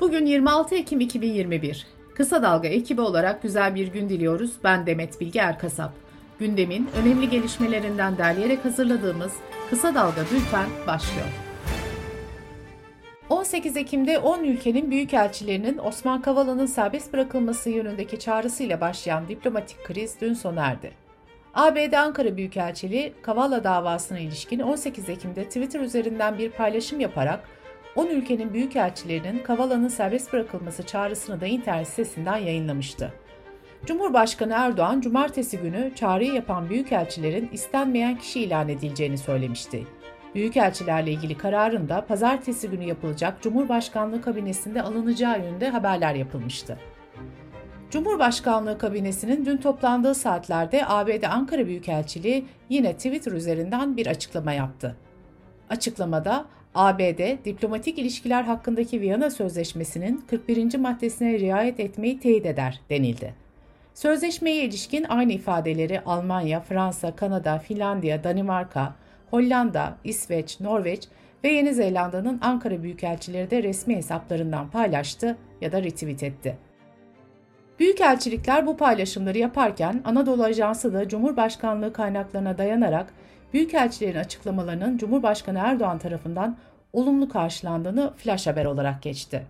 Bugün 26 Ekim 2021. Kısa Dalga ekibi olarak güzel bir gün diliyoruz. Ben Demet Bilge Erkasap. Gündemin önemli gelişmelerinden derleyerek hazırladığımız Kısa Dalga Bülten başlıyor. 18 Ekim'de 10 ülkenin büyükelçilerinin Osman Kavala'nın serbest bırakılması yönündeki çağrısıyla başlayan diplomatik kriz dün sona erdi. ABD Ankara Büyükelçiliği Kavala davasına ilişkin 18 Ekim'de Twitter üzerinden bir paylaşım yaparak 10 ülkenin büyükelçilerinin Kavala'nın serbest bırakılması çağrısını da internet sitesinden yayınlamıştı. Cumhurbaşkanı Erdoğan, cumartesi günü çağrıyı yapan büyükelçilerin istenmeyen kişi ilan edileceğini söylemişti. Büyükelçilerle ilgili kararın da pazartesi günü yapılacak Cumhurbaşkanlığı kabinesinde alınacağı yönünde haberler yapılmıştı. Cumhurbaşkanlığı kabinesinin dün toplandığı saatlerde ABD Ankara Büyükelçiliği yine Twitter üzerinden bir açıklama yaptı. Açıklamada ABD, diplomatik ilişkiler hakkındaki Viyana Sözleşmesi'nin 41. maddesine riayet etmeyi teyit eder denildi. Sözleşmeye ilişkin aynı ifadeleri Almanya, Fransa, Kanada, Finlandiya, Danimarka, Hollanda, İsveç, Norveç ve Yeni Zelanda'nın Ankara Büyükelçileri de resmi hesaplarından paylaştı ya da retweet etti. Büyükelçilikler bu paylaşımları yaparken Anadolu Ajansı da Cumhurbaşkanlığı kaynaklarına dayanarak Büyükelçilerin açıklamalarının Cumhurbaşkanı Erdoğan tarafından olumlu karşılandığını flash haber olarak geçti.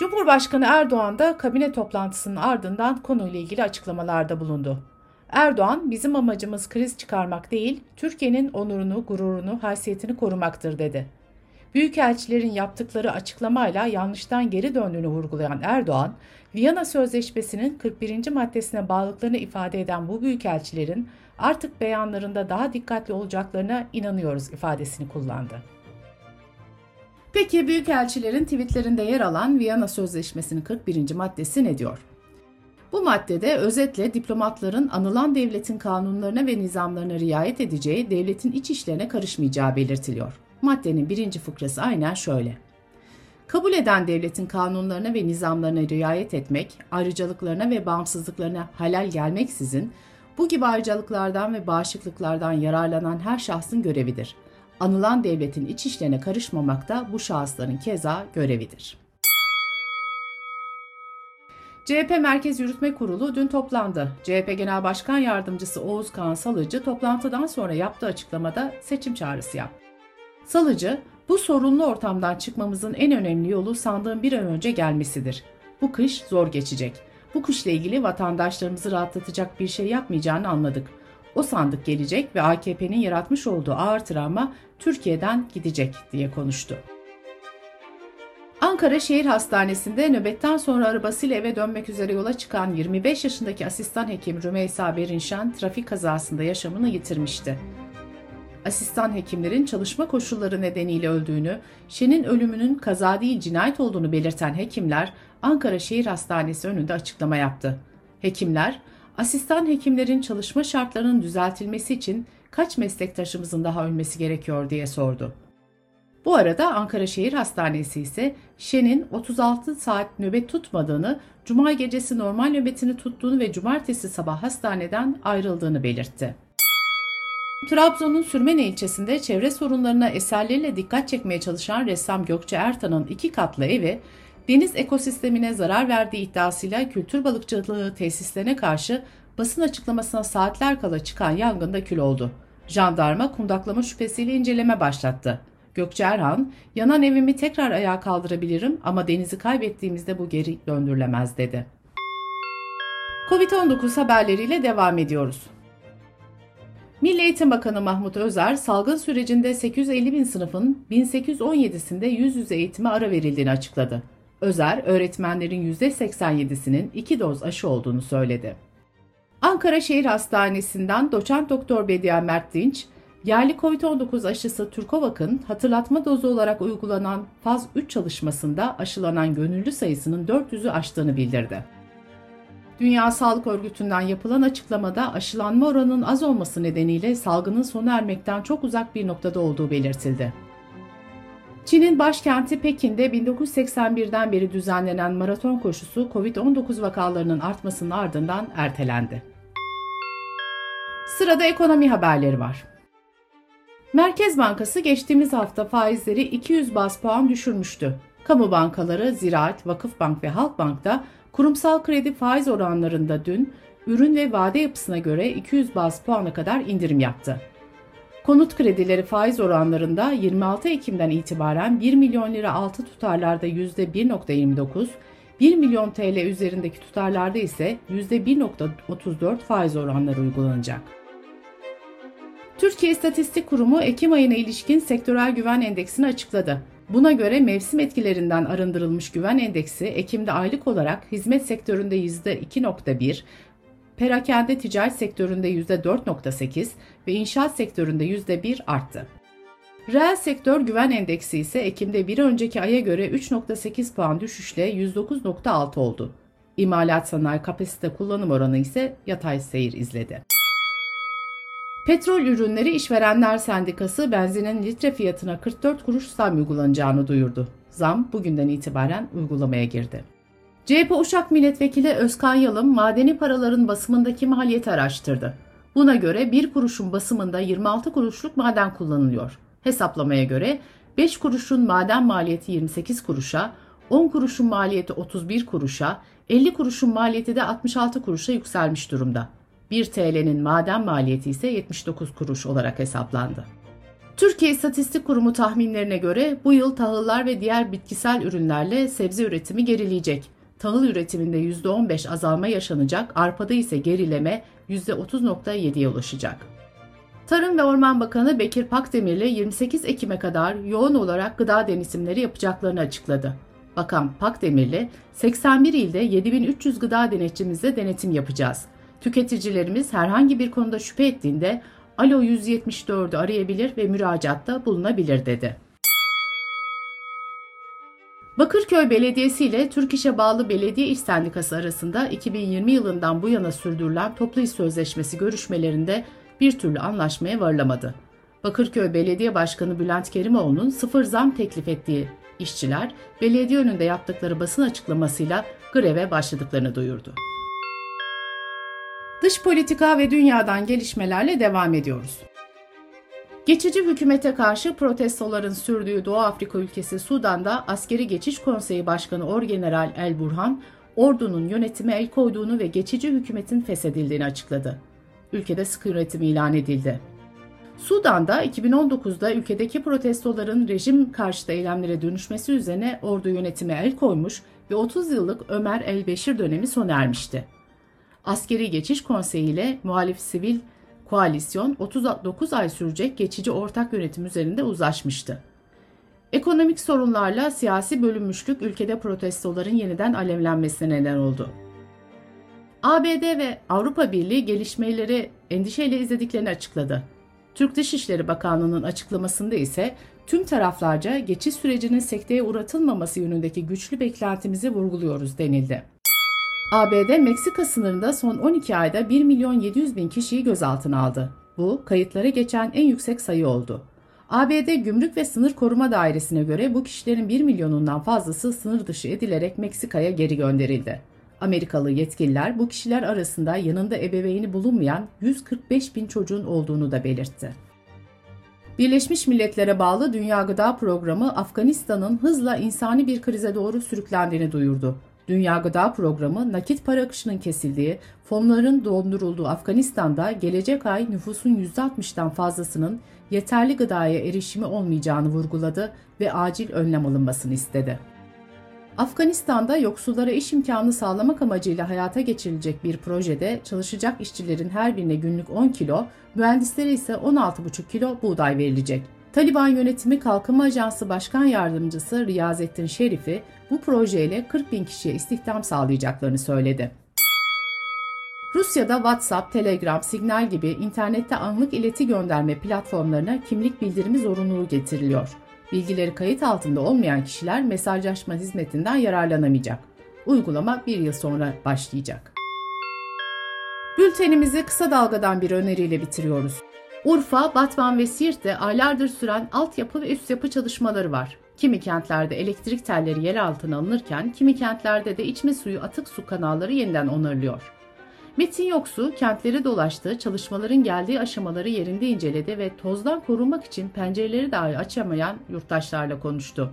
Cumhurbaşkanı Erdoğan da kabine toplantısının ardından konuyla ilgili açıklamalarda bulundu. Erdoğan, bizim amacımız kriz çıkarmak değil, Türkiye'nin onurunu, gururunu, haysiyetini korumaktır dedi. Büyükelçilerin yaptıkları açıklamayla yanlıştan geri döndüğünü vurgulayan Erdoğan, Viyana Sözleşmesi'nin 41. maddesine bağlılıklarını ifade eden bu büyükelçilerin artık beyanlarında daha dikkatli olacaklarına inanıyoruz ifadesini kullandı. Peki büyükelçilerin tweetlerinde yer alan Viyana Sözleşmesi'nin 41. maddesi ne diyor? Bu maddede özetle diplomatların anılan devletin kanunlarına ve nizamlarına riayet edeceği, devletin iç işlerine karışmayacağı belirtiliyor. Maddenin birinci fıkrası aynen şöyle. Kabul eden devletin kanunlarına ve nizamlarına riayet etmek, ayrıcalıklarına ve bağımsızlıklarına halal gelmeksizin bu gibi ayrıcalıklardan ve bağışıklıklardan yararlanan her şahsın görevidir. Anılan devletin iç işlerine karışmamak da bu şahısların keza görevidir. CHP Merkez Yürütme Kurulu dün toplandı. CHP Genel Başkan Yardımcısı Oğuz Kağan Salıcı toplantıdan sonra yaptığı açıklamada seçim çağrısı yaptı. Salıcı, bu sorunlu ortamdan çıkmamızın en önemli yolu sandığın bir an önce gelmesidir. Bu kış zor geçecek. Bu kışla ilgili vatandaşlarımızı rahatlatacak bir şey yapmayacağını anladık. O sandık gelecek ve AKP'nin yaratmış olduğu ağır travma Türkiye'den gidecek diye konuştu. Ankara Şehir Hastanesi'nde nöbetten sonra arabasıyla eve dönmek üzere yola çıkan 25 yaşındaki asistan hekim Rümeysa Berinşen trafik kazasında yaşamını yitirmişti asistan hekimlerin çalışma koşulları nedeniyle öldüğünü, Şen'in ölümünün kaza değil cinayet olduğunu belirten hekimler Ankara Şehir Hastanesi önünde açıklama yaptı. Hekimler, asistan hekimlerin çalışma şartlarının düzeltilmesi için kaç meslektaşımızın daha ölmesi gerekiyor diye sordu. Bu arada Ankara Şehir Hastanesi ise Şen'in 36 saat nöbet tutmadığını, cuma gecesi normal nöbetini tuttuğunu ve cumartesi sabah hastaneden ayrıldığını belirtti. Trabzon'un Sürmene ilçesinde çevre sorunlarına eserleriyle dikkat çekmeye çalışan ressam Gökçe Ertan'ın iki katlı evi deniz ekosistemine zarar verdiği iddiasıyla kültür balıkçılığı tesislerine karşı basın açıklamasına saatler kala çıkan yangında kül oldu. Jandarma kundaklama şüphesiyle inceleme başlattı. Gökçe Erhan, yanan evimi tekrar ayağa kaldırabilirim ama denizi kaybettiğimizde bu geri döndürülemez dedi. Covid-19 haberleriyle devam ediyoruz. Milli Eğitim Bakanı Mahmut Özer, salgın sürecinde 850 bin sınıfın 1817'sinde yüz yüze eğitime ara verildiğini açıkladı. Özer, öğretmenlerin %87'sinin iki doz aşı olduğunu söyledi. Ankara Şehir Hastanesi'nden doçent doktor Bediye Mert Dinç, yerli COVID-19 aşısı Türkovak'ın hatırlatma dozu olarak uygulanan faz 3 çalışmasında aşılanan gönüllü sayısının 400'ü aştığını bildirdi. Dünya Sağlık Örgütü'nden yapılan açıklamada aşılanma oranının az olması nedeniyle salgının sona ermekten çok uzak bir noktada olduğu belirtildi. Çin'in başkenti Pekin'de 1981'den beri düzenlenen maraton koşusu COVID-19 vakalarının artmasının ardından ertelendi. Sırada ekonomi haberleri var. Merkez Bankası geçtiğimiz hafta faizleri 200 bas puan düşürmüştü. Kamu bankaları, Ziraat, Vakıfbank ve Halkbank'ta kurumsal kredi faiz oranlarında dün ürün ve vade yapısına göre 200 baz puana kadar indirim yaptı. Konut kredileri faiz oranlarında 26 Ekim'den itibaren 1 milyon lira altı tutarlarda %1.29, 1 milyon TL üzerindeki tutarlarda ise %1.34 faiz oranları uygulanacak. Türkiye İstatistik Kurumu Ekim ayına ilişkin sektörel güven endeksini açıkladı. Buna göre mevsim etkilerinden arındırılmış güven endeksi Ekim'de aylık olarak hizmet sektöründe %2.1, perakende ticaret sektöründe %4.8 ve inşaat sektöründe %1 arttı. Reel sektör güven endeksi ise Ekim'de bir önceki aya göre 3.8 puan düşüşle 109.6 oldu. İmalat sanayi kapasite kullanım oranı ise yatay seyir izledi. Petrol Ürünleri İşverenler Sendikası benzinin litre fiyatına 44 kuruş zam uygulanacağını duyurdu. Zam bugünden itibaren uygulamaya girdi. CHP Uşak Milletvekili Özkan Yalım madeni paraların basımındaki maliyeti araştırdı. Buna göre 1 kuruşun basımında 26 kuruşluk maden kullanılıyor. Hesaplamaya göre 5 kuruşun maden maliyeti 28 kuruşa, 10 kuruşun maliyeti 31 kuruşa, 50 kuruşun maliyeti de 66 kuruşa yükselmiş durumda. 1 TL'nin maden maliyeti ise 79 kuruş olarak hesaplandı. Türkiye İstatistik Kurumu tahminlerine göre bu yıl tahıllar ve diğer bitkisel ürünlerle sebze üretimi gerileyecek. Tahıl üretiminde %15 azalma yaşanacak, arpada ise gerileme %30.7'ye ulaşacak. Tarım ve Orman Bakanı Bekir Pakdemirli 28 Ekim'e kadar yoğun olarak gıda denetimleri yapacaklarını açıkladı. Bakan Pakdemirli, 81 ilde 7300 gıda denetçimizle denetim yapacağız. Tüketicilerimiz herhangi bir konuda şüphe ettiğinde Alo 174'ü arayabilir ve müracaatta bulunabilir dedi. Bakırköy Belediyesi ile Türk İş'e bağlı Belediye İş Sendikası arasında 2020 yılından bu yana sürdürülen toplu iş sözleşmesi görüşmelerinde bir türlü anlaşmaya varılamadı. Bakırköy Belediye Başkanı Bülent Kerimoğlu'nun sıfır zam teklif ettiği işçiler belediye önünde yaptıkları basın açıklamasıyla greve başladıklarını duyurdu. Dış politika ve dünyadan gelişmelerle devam ediyoruz. Geçici hükümete karşı protestoların sürdüğü Doğu Afrika ülkesi Sudan'da Askeri Geçiş Konseyi Başkanı Orgeneral El Burhan, ordunun yönetime el koyduğunu ve geçici hükümetin feshedildiğini açıkladı. Ülkede sıkı yönetim ilan edildi. Sudan'da 2019'da ülkedeki protestoların rejim karşıtı eylemlere dönüşmesi üzerine ordu yönetime el koymuş ve 30 yıllık Ömer el-Beşir dönemi sona ermişti. Askeri Geçiş Konseyi ile muhalif sivil koalisyon 39 ay sürecek geçici ortak yönetim üzerinde uzlaşmıştı. Ekonomik sorunlarla siyasi bölünmüşlük ülkede protestoların yeniden alevlenmesine neden oldu. ABD ve Avrupa Birliği gelişmeleri endişeyle izlediklerini açıkladı. Türk Dışişleri Bakanlığı'nın açıklamasında ise tüm taraflarca geçiş sürecinin sekteye uğratılmaması yönündeki güçlü beklentimizi vurguluyoruz denildi. ABD Meksika sınırında son 12 ayda 1 milyon 700 bin kişiyi gözaltına aldı. Bu kayıtlara geçen en yüksek sayı oldu. ABD Gümrük ve Sınır Koruma Dairesi'ne göre bu kişilerin 1 milyonundan fazlası sınır dışı edilerek Meksika'ya geri gönderildi. Amerikalı yetkililer bu kişiler arasında yanında ebeveyni bulunmayan 145 bin çocuğun olduğunu da belirtti. Birleşmiş Milletler'e bağlı Dünya Gıda Programı Afganistan'ın hızla insani bir krize doğru sürüklendiğini duyurdu. Dünya Gıda Programı nakit para akışının kesildiği, fonların dondurulduğu Afganistan'da gelecek ay nüfusun %60'dan fazlasının yeterli gıdaya erişimi olmayacağını vurguladı ve acil önlem alınmasını istedi. Afganistan'da yoksullara iş imkanı sağlamak amacıyla hayata geçirilecek bir projede çalışacak işçilerin her birine günlük 10 kilo, mühendislere ise 16,5 kilo buğday verilecek. Taliban yönetimi Kalkınma Ajansı Başkan Yardımcısı Riyazettin Şerif'i bu projeyle 40 bin kişiye istihdam sağlayacaklarını söyledi. Rusya'da WhatsApp, Telegram, Signal gibi internette anlık ileti gönderme platformlarına kimlik bildirimi zorunluluğu getiriliyor. Bilgileri kayıt altında olmayan kişiler mesajlaşma hizmetinden yararlanamayacak. Uygulama bir yıl sonra başlayacak. Bültenimizi kısa dalgadan bir öneriyle bitiriyoruz. Urfa, Batman ve Siirt'te aylardır süren altyapı ve üst yapı çalışmaları var. Kimi kentlerde elektrik telleri yer altına alınırken kimi kentlerde de içme suyu atık su kanalları yeniden onarılıyor. Metin Yoksu kentleri dolaştı, çalışmaların geldiği aşamaları yerinde inceledi ve tozdan korunmak için pencereleri dahi açamayan yurttaşlarla konuştu.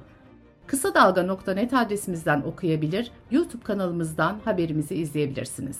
Kısa Dalga.net adresimizden okuyabilir, YouTube kanalımızdan haberimizi izleyebilirsiniz.